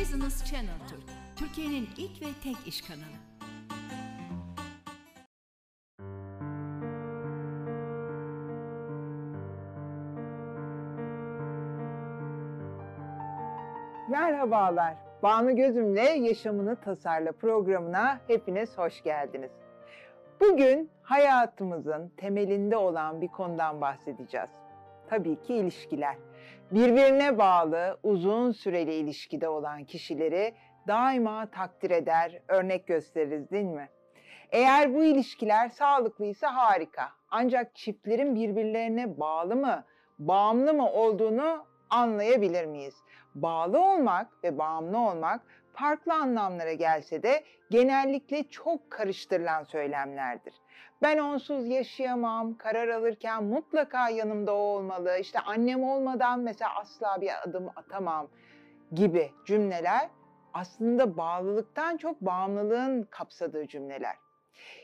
Business Channel Türk, Türkiye'nin ilk ve tek iş kanalı. Merhabalar. Banu Gözüm'le Yaşamını Tasarla programına hepiniz hoş geldiniz. Bugün hayatımızın temelinde olan bir konudan bahsedeceğiz. Tabii ki ilişkiler. Birbirine bağlı, uzun süreli ilişkide olan kişileri daima takdir eder, örnek gösteririz değil mi? Eğer bu ilişkiler sağlıklıysa harika. Ancak çiftlerin birbirlerine bağlı mı, bağımlı mı olduğunu anlayabilir miyiz? Bağlı olmak ve bağımlı olmak farklı anlamlara gelse de genellikle çok karıştırılan söylemlerdir. Ben onsuz yaşayamam, karar alırken mutlaka yanımda olmalı, işte annem olmadan mesela asla bir adım atamam gibi cümleler aslında bağlılıktan çok bağımlılığın kapsadığı cümleler.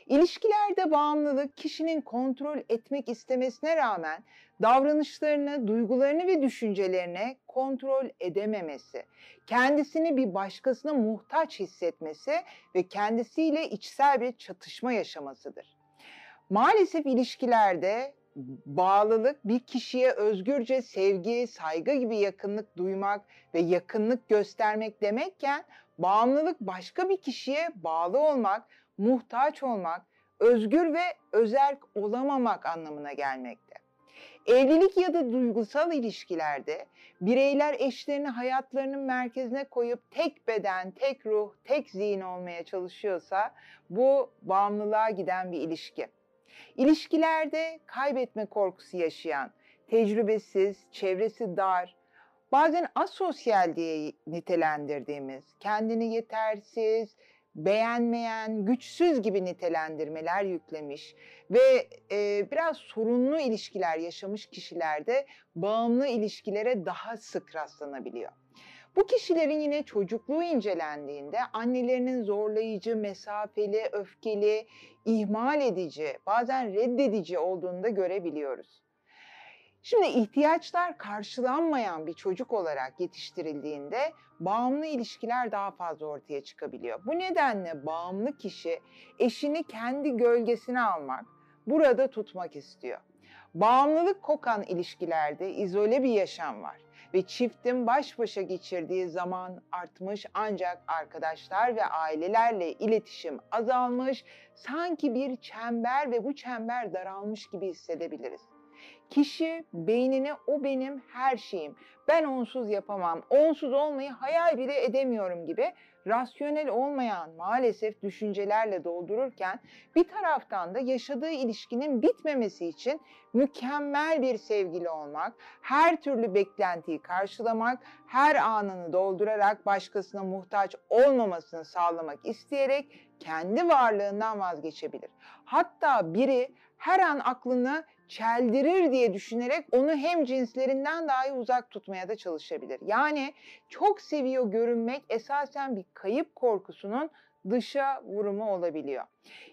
İlişkilerde bağımlılık kişinin kontrol etmek istemesine rağmen davranışlarını, duygularını ve düşüncelerini kontrol edememesi, kendisini bir başkasına muhtaç hissetmesi ve kendisiyle içsel bir çatışma yaşamasıdır. Maalesef ilişkilerde bağlılık bir kişiye özgürce sevgi, saygı gibi yakınlık duymak ve yakınlık göstermek demekken bağımlılık başka bir kişiye bağlı olmak, muhtaç olmak, özgür ve özerk olamamak anlamına gelmekte. Evlilik ya da duygusal ilişkilerde bireyler eşlerini hayatlarının merkezine koyup tek beden, tek ruh, tek zihin olmaya çalışıyorsa bu bağımlılığa giden bir ilişki. İlişkilerde kaybetme korkusu yaşayan, tecrübesiz, çevresi dar, bazen asosyal diye nitelendirdiğimiz, kendini yetersiz, beğenmeyen, güçsüz gibi nitelendirmeler yüklemiş ve e, biraz sorunlu ilişkiler yaşamış kişilerde bağımlı ilişkilere daha sık rastlanabiliyor. Bu kişilerin yine çocukluğu incelendiğinde annelerinin zorlayıcı, mesafeli, öfkeli, ihmal edici, bazen reddedici olduğunu da görebiliyoruz. Şimdi ihtiyaçlar karşılanmayan bir çocuk olarak yetiştirildiğinde bağımlı ilişkiler daha fazla ortaya çıkabiliyor. Bu nedenle bağımlı kişi eşini kendi gölgesine almak, burada tutmak istiyor. Bağımlılık kokan ilişkilerde izole bir yaşam var ve çiftin baş başa geçirdiği zaman artmış ancak arkadaşlar ve ailelerle iletişim azalmış, sanki bir çember ve bu çember daralmış gibi hissedebiliriz. Kişi beynine o benim her şeyim, ben onsuz yapamam, onsuz olmayı hayal bile edemiyorum gibi rasyonel olmayan maalesef düşüncelerle doldururken bir taraftan da yaşadığı ilişkinin bitmemesi için mükemmel bir sevgili olmak, her türlü beklentiyi karşılamak, her anını doldurarak başkasına muhtaç olmamasını sağlamak isteyerek kendi varlığından vazgeçebilir. Hatta biri her an aklını çeldirir diye düşünerek onu hem cinslerinden dahi uzak tutmaya da çalışabilir. Yani çok seviyor görünmek esasen bir kayıp korkusunun dışa vurumu olabiliyor.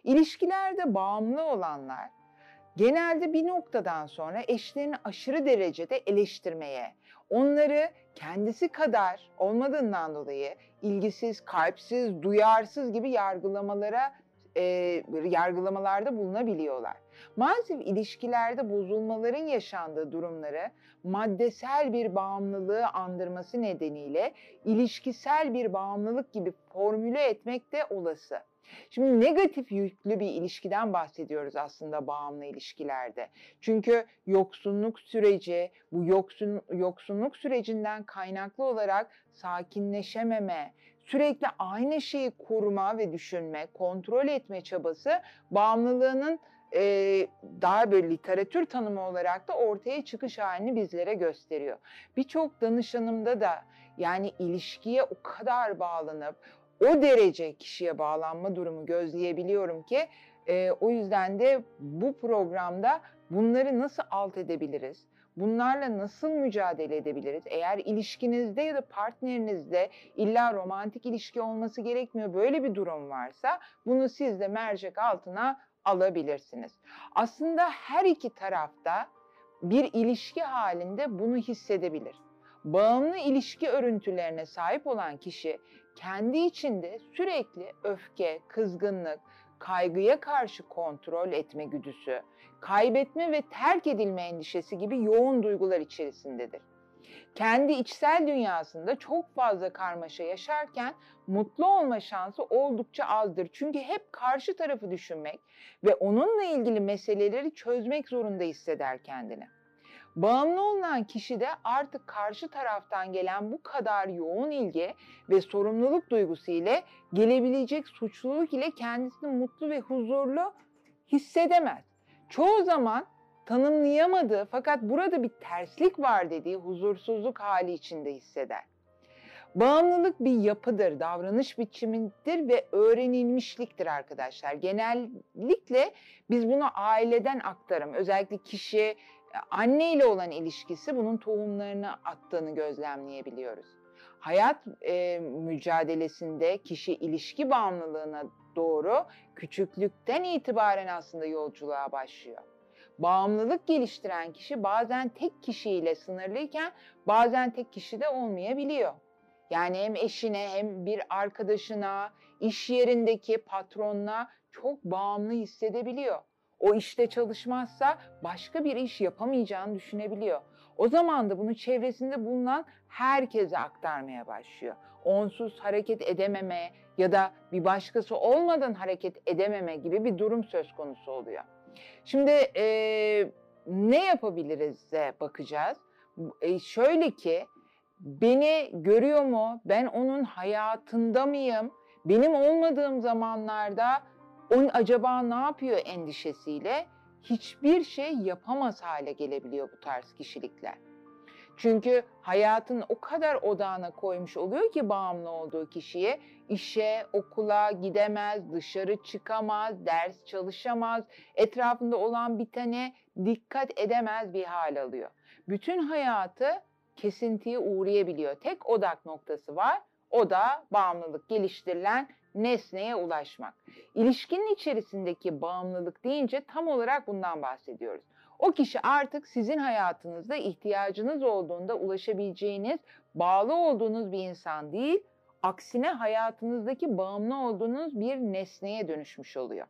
İlişkilerde bağımlı olanlar genelde bir noktadan sonra eşlerini aşırı derecede eleştirmeye, onları kendisi kadar olmadığından dolayı ilgisiz, kalpsiz, duyarsız gibi yargılamalara e, yargılamalarda bulunabiliyorlar. Maalesef ilişkilerde bozulmaların yaşandığı durumları maddesel bir bağımlılığı andırması nedeniyle ilişkisel bir bağımlılık gibi formüle etmek de olası. Şimdi negatif yüklü bir ilişkiden bahsediyoruz aslında bağımlı ilişkilerde. Çünkü yoksunluk süreci, bu yoksun, yoksunluk sürecinden kaynaklı olarak sakinleşememe, sürekli aynı şeyi kurma ve düşünme, kontrol etme çabası bağımlılığının e, daha böyle literatür tanımı olarak da ortaya çıkış halini bizlere gösteriyor. Birçok danışanımda da yani ilişkiye o kadar bağlanıp o derece kişiye bağlanma durumu gözleyebiliyorum ki e, o yüzden de bu programda bunları nasıl alt edebiliriz? Bunlarla nasıl mücadele edebiliriz? Eğer ilişkinizde ya da partnerinizde illa romantik ilişki olması gerekmiyor böyle bir durum varsa bunu siz de mercek altına alabilirsiniz. Aslında her iki tarafta bir ilişki halinde bunu hissedebilir. Bağımlı ilişki örüntülerine sahip olan kişi kendi içinde sürekli öfke, kızgınlık, kaygıya karşı kontrol etme güdüsü, kaybetme ve terk edilme endişesi gibi yoğun duygular içerisindedir. Kendi içsel dünyasında çok fazla karmaşa yaşarken mutlu olma şansı oldukça azdır. Çünkü hep karşı tarafı düşünmek ve onunla ilgili meseleleri çözmek zorunda hisseder kendini. Bağımlı olan kişi de artık karşı taraftan gelen bu kadar yoğun ilgi ve sorumluluk duygusu ile gelebilecek suçluluk ile kendisini mutlu ve huzurlu hissedemez. Çoğu zaman tanımlayamadığı fakat burada bir terslik var dediği huzursuzluk hali içinde hisseder. Bağımlılık bir yapıdır, davranış biçimidir ve öğrenilmişliktir arkadaşlar. Genellikle biz bunu aileden aktarım. Özellikle kişi anne ile olan ilişkisi bunun tohumlarını attığını gözlemleyebiliyoruz. Hayat e, mücadelesinde kişi ilişki bağımlılığına doğru küçüklükten itibaren aslında yolculuğa başlıyor. Bağımlılık geliştiren kişi bazen tek kişiyle sınırlıyken bazen tek kişi de olmayabiliyor. Yani hem eşine hem bir arkadaşına, iş yerindeki patronuna çok bağımlı hissedebiliyor. O işte çalışmazsa başka bir iş yapamayacağını düşünebiliyor. O zaman da bunu çevresinde bulunan herkese aktarmaya başlıyor. Onsuz hareket edememe ya da bir başkası olmadan hareket edememe gibi bir durum söz konusu oluyor. Şimdi e, ne yapabiliriz'e bakacağız. E, şöyle ki beni görüyor mu? Ben onun hayatında mıyım? Benim olmadığım zamanlarda onun acaba ne yapıyor endişesiyle hiçbir şey yapamaz hale gelebiliyor bu tarz kişilikler. Çünkü hayatın o kadar odağına koymuş oluyor ki bağımlı olduğu kişiye işe, okula gidemez, dışarı çıkamaz, ders çalışamaz, etrafında olan bitene dikkat edemez bir hal alıyor. Bütün hayatı kesintiye uğrayabiliyor. Tek odak noktası var. O da bağımlılık geliştirilen nesneye ulaşmak. İlişkinin içerisindeki bağımlılık deyince tam olarak bundan bahsediyoruz. O kişi artık sizin hayatınızda ihtiyacınız olduğunda ulaşabileceğiniz, bağlı olduğunuz bir insan değil, aksine hayatınızdaki bağımlı olduğunuz bir nesneye dönüşmüş oluyor.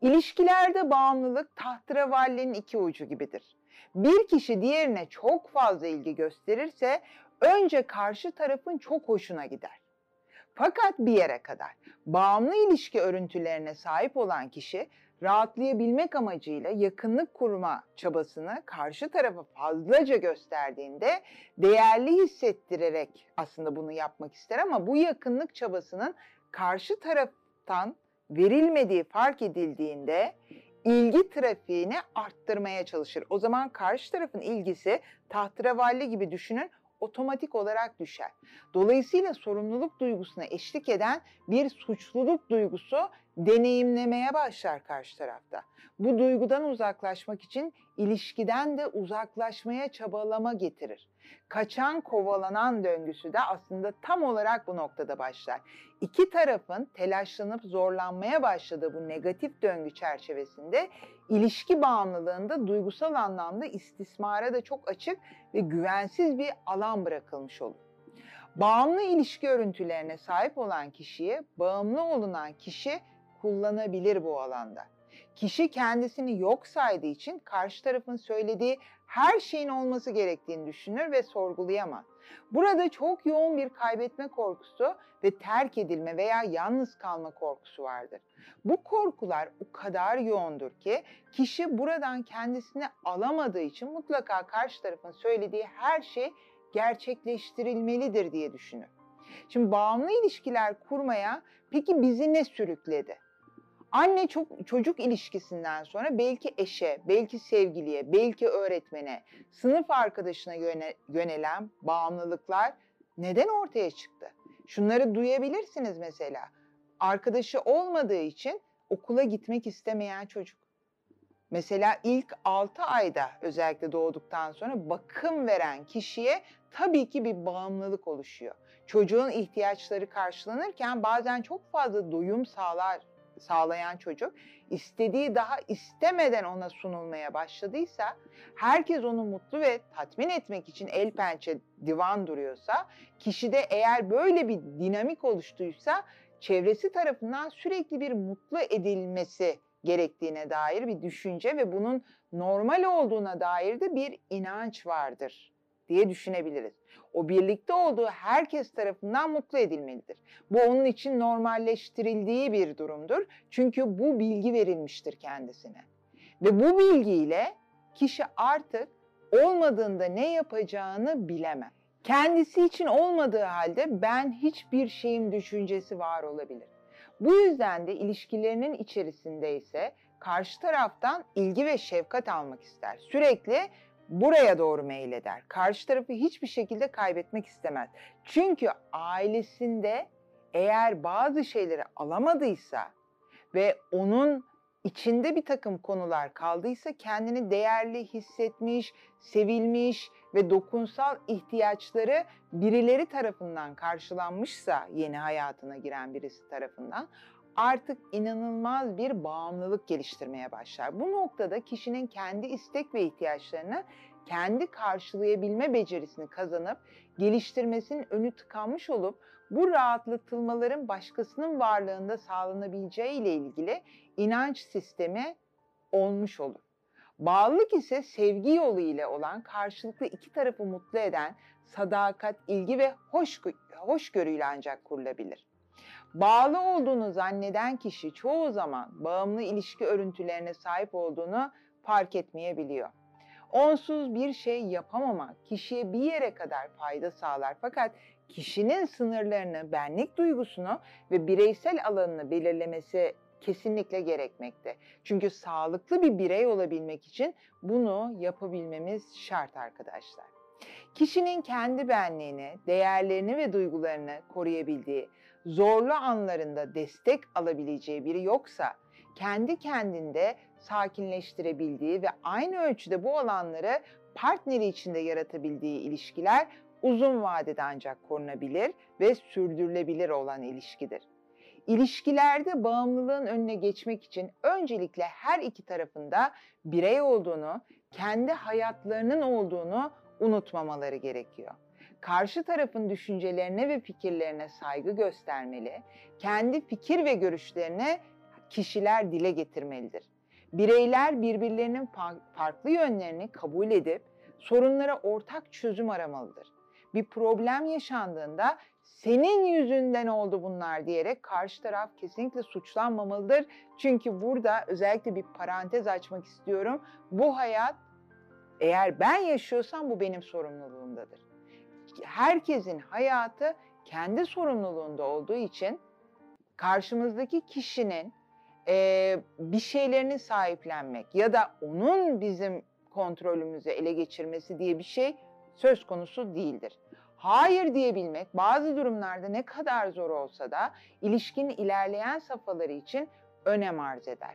İlişkilerde bağımlılık tahterevallenin iki ucu gibidir. Bir kişi diğerine çok fazla ilgi gösterirse önce karşı tarafın çok hoşuna gider. Fakat bir yere kadar bağımlı ilişki örüntülerine sahip olan kişi rahatlayabilmek amacıyla yakınlık kurma çabasını karşı tarafa fazlaca gösterdiğinde değerli hissettirerek aslında bunu yapmak ister ama bu yakınlık çabasının karşı taraftan verilmediği fark edildiğinde ilgi trafiğini arttırmaya çalışır. O zaman karşı tarafın ilgisi tahterevalli gibi düşünün otomatik olarak düşer. Dolayısıyla sorumluluk duygusuna eşlik eden bir suçluluk duygusu deneyimlemeye başlar karşı tarafta. Bu duygudan uzaklaşmak için ilişkiden de uzaklaşmaya çabalama getirir. Kaçan kovalanan döngüsü de aslında tam olarak bu noktada başlar. İki tarafın telaşlanıp zorlanmaya başladığı bu negatif döngü çerçevesinde ilişki bağımlılığında duygusal anlamda istismara da çok açık ve güvensiz bir alan bırakılmış olur. Bağımlı ilişki örüntülerine sahip olan kişiye bağımlı olunan kişi kullanabilir bu alanda. Kişi kendisini yok saydığı için karşı tarafın söylediği her şeyin olması gerektiğini düşünür ve sorgulayamaz. Burada çok yoğun bir kaybetme korkusu ve terk edilme veya yalnız kalma korkusu vardır. Bu korkular o kadar yoğundur ki kişi buradan kendisini alamadığı için mutlaka karşı tarafın söylediği her şey gerçekleştirilmelidir diye düşünür. Şimdi bağımlı ilişkiler kurmaya peki bizi ne sürükledi? Anne çok, çocuk ilişkisinden sonra belki eşe, belki sevgiliye, belki öğretmene, sınıf arkadaşına yöne, yönelen bağımlılıklar neden ortaya çıktı? Şunları duyabilirsiniz mesela. Arkadaşı olmadığı için okula gitmek istemeyen çocuk. Mesela ilk 6 ayda özellikle doğduktan sonra bakım veren kişiye tabii ki bir bağımlılık oluşuyor. Çocuğun ihtiyaçları karşılanırken bazen çok fazla doyum sağlar sağlayan çocuk istediği daha istemeden ona sunulmaya başladıysa, herkes onu mutlu ve tatmin etmek için el pençe divan duruyorsa, kişide eğer böyle bir dinamik oluştuysa çevresi tarafından sürekli bir mutlu edilmesi gerektiğine dair bir düşünce ve bunun normal olduğuna dair de bir inanç vardır diye düşünebiliriz. O birlikte olduğu herkes tarafından mutlu edilmelidir. Bu onun için normalleştirildiği bir durumdur. Çünkü bu bilgi verilmiştir kendisine. Ve bu bilgiyle kişi artık olmadığında ne yapacağını bilemez. Kendisi için olmadığı halde ben hiçbir şeyim düşüncesi var olabilir. Bu yüzden de ilişkilerinin içerisinde ise karşı taraftan ilgi ve şefkat almak ister. Sürekli buraya doğru meyleder. Karşı tarafı hiçbir şekilde kaybetmek istemez. Çünkü ailesinde eğer bazı şeyleri alamadıysa ve onun içinde bir takım konular kaldıysa kendini değerli hissetmiş, sevilmiş ve dokunsal ihtiyaçları birileri tarafından karşılanmışsa yeni hayatına giren birisi tarafından artık inanılmaz bir bağımlılık geliştirmeye başlar. Bu noktada kişinin kendi istek ve ihtiyaçlarını kendi karşılayabilme becerisini kazanıp geliştirmesinin önü tıkanmış olup bu rahatlatılmaların başkasının varlığında sağlanabileceği ile ilgili inanç sistemi olmuş olur. Bağlılık ise sevgi yolu ile olan karşılıklı iki tarafı mutlu eden sadakat, ilgi ve hoşgö hoşgörüyle ancak kurulabilir. Bağlı olduğunu zanneden kişi çoğu zaman bağımlı ilişki örüntülerine sahip olduğunu fark etmeyebiliyor. Onsuz bir şey yapamamak kişiye bir yere kadar fayda sağlar fakat kişinin sınırlarını, benlik duygusunu ve bireysel alanını belirlemesi kesinlikle gerekmekte. Çünkü sağlıklı bir birey olabilmek için bunu yapabilmemiz şart arkadaşlar. Kişinin kendi benliğini, değerlerini ve duygularını koruyabildiği, zorlu anlarında destek alabileceği biri yoksa, kendi kendinde sakinleştirebildiği ve aynı ölçüde bu alanları partneri içinde yaratabildiği ilişkiler uzun vadede ancak korunabilir ve sürdürülebilir olan ilişkidir. İlişkilerde bağımlılığın önüne geçmek için öncelikle her iki tarafında birey olduğunu, kendi hayatlarının olduğunu unutmamaları gerekiyor. Karşı tarafın düşüncelerine ve fikirlerine saygı göstermeli, kendi fikir ve görüşlerini kişiler dile getirmelidir. Bireyler birbirlerinin farklı yönlerini kabul edip sorunlara ortak çözüm aramalıdır. Bir problem yaşandığında senin yüzünden oldu bunlar diyerek karşı taraf kesinlikle suçlanmamalıdır. Çünkü burada özellikle bir parantez açmak istiyorum. Bu hayat eğer ben yaşıyorsam bu benim sorumluluğumdadır. Herkesin hayatı kendi sorumluluğunda olduğu için karşımızdaki kişinin e, bir şeylerini sahiplenmek ya da onun bizim kontrolümüzü ele geçirmesi diye bir şey söz konusu değildir. Hayır diyebilmek bazı durumlarda ne kadar zor olsa da ilişkinin ilerleyen safhaları için önem arz eder.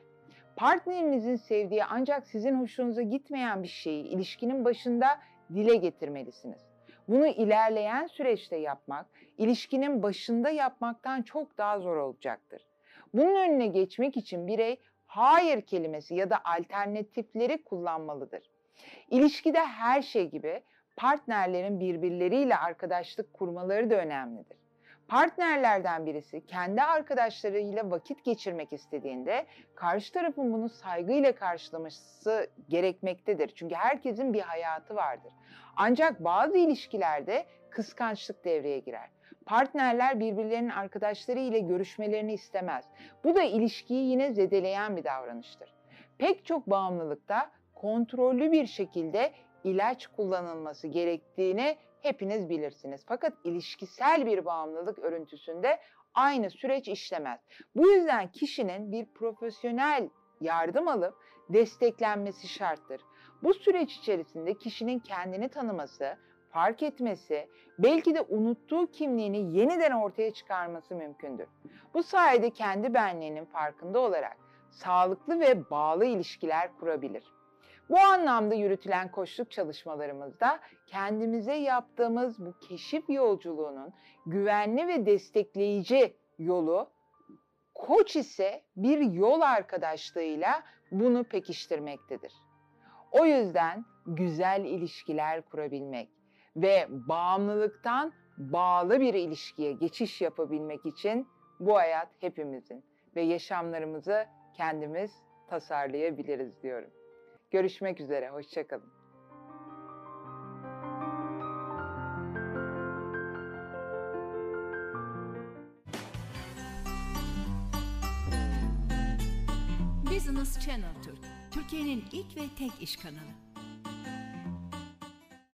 Partnerinizin sevdiği ancak sizin hoşunuza gitmeyen bir şeyi ilişkinin başında dile getirmelisiniz. Bunu ilerleyen süreçte yapmak, ilişkinin başında yapmaktan çok daha zor olacaktır. Bunun önüne geçmek için birey hayır kelimesi ya da alternatifleri kullanmalıdır. İlişkide her şey gibi partnerlerin birbirleriyle arkadaşlık kurmaları da önemlidir. Partnerlerden birisi kendi arkadaşlarıyla vakit geçirmek istediğinde karşı tarafın bunu saygıyla karşılaması gerekmektedir. Çünkü herkesin bir hayatı vardır. Ancak bazı ilişkilerde kıskançlık devreye girer. Partnerler birbirlerinin arkadaşları ile görüşmelerini istemez. Bu da ilişkiyi yine zedeleyen bir davranıştır. Pek çok bağımlılıkta kontrollü bir şekilde ilaç kullanılması gerektiğini hepiniz bilirsiniz. Fakat ilişkisel bir bağımlılık örüntüsünde aynı süreç işlemez. Bu yüzden kişinin bir profesyonel yardım alıp desteklenmesi şarttır. Bu süreç içerisinde kişinin kendini tanıması, fark etmesi, belki de unuttuğu kimliğini yeniden ortaya çıkarması mümkündür. Bu sayede kendi benliğinin farkında olarak sağlıklı ve bağlı ilişkiler kurabilir. Bu anlamda yürütülen koçluk çalışmalarımızda kendimize yaptığımız bu keşif yolculuğunun güvenli ve destekleyici yolu Koç ise bir yol arkadaşlığıyla bunu pekiştirmektedir. O yüzden güzel ilişkiler kurabilmek ve bağımlılıktan bağlı bir ilişkiye geçiş yapabilmek için bu hayat hepimizin ve yaşamlarımızı kendimiz tasarlayabiliriz diyorum. Görüşmek üzere, hoşçakalın. Business Channel Türk, Türkiye'nin ilk ve tek iş kanalı.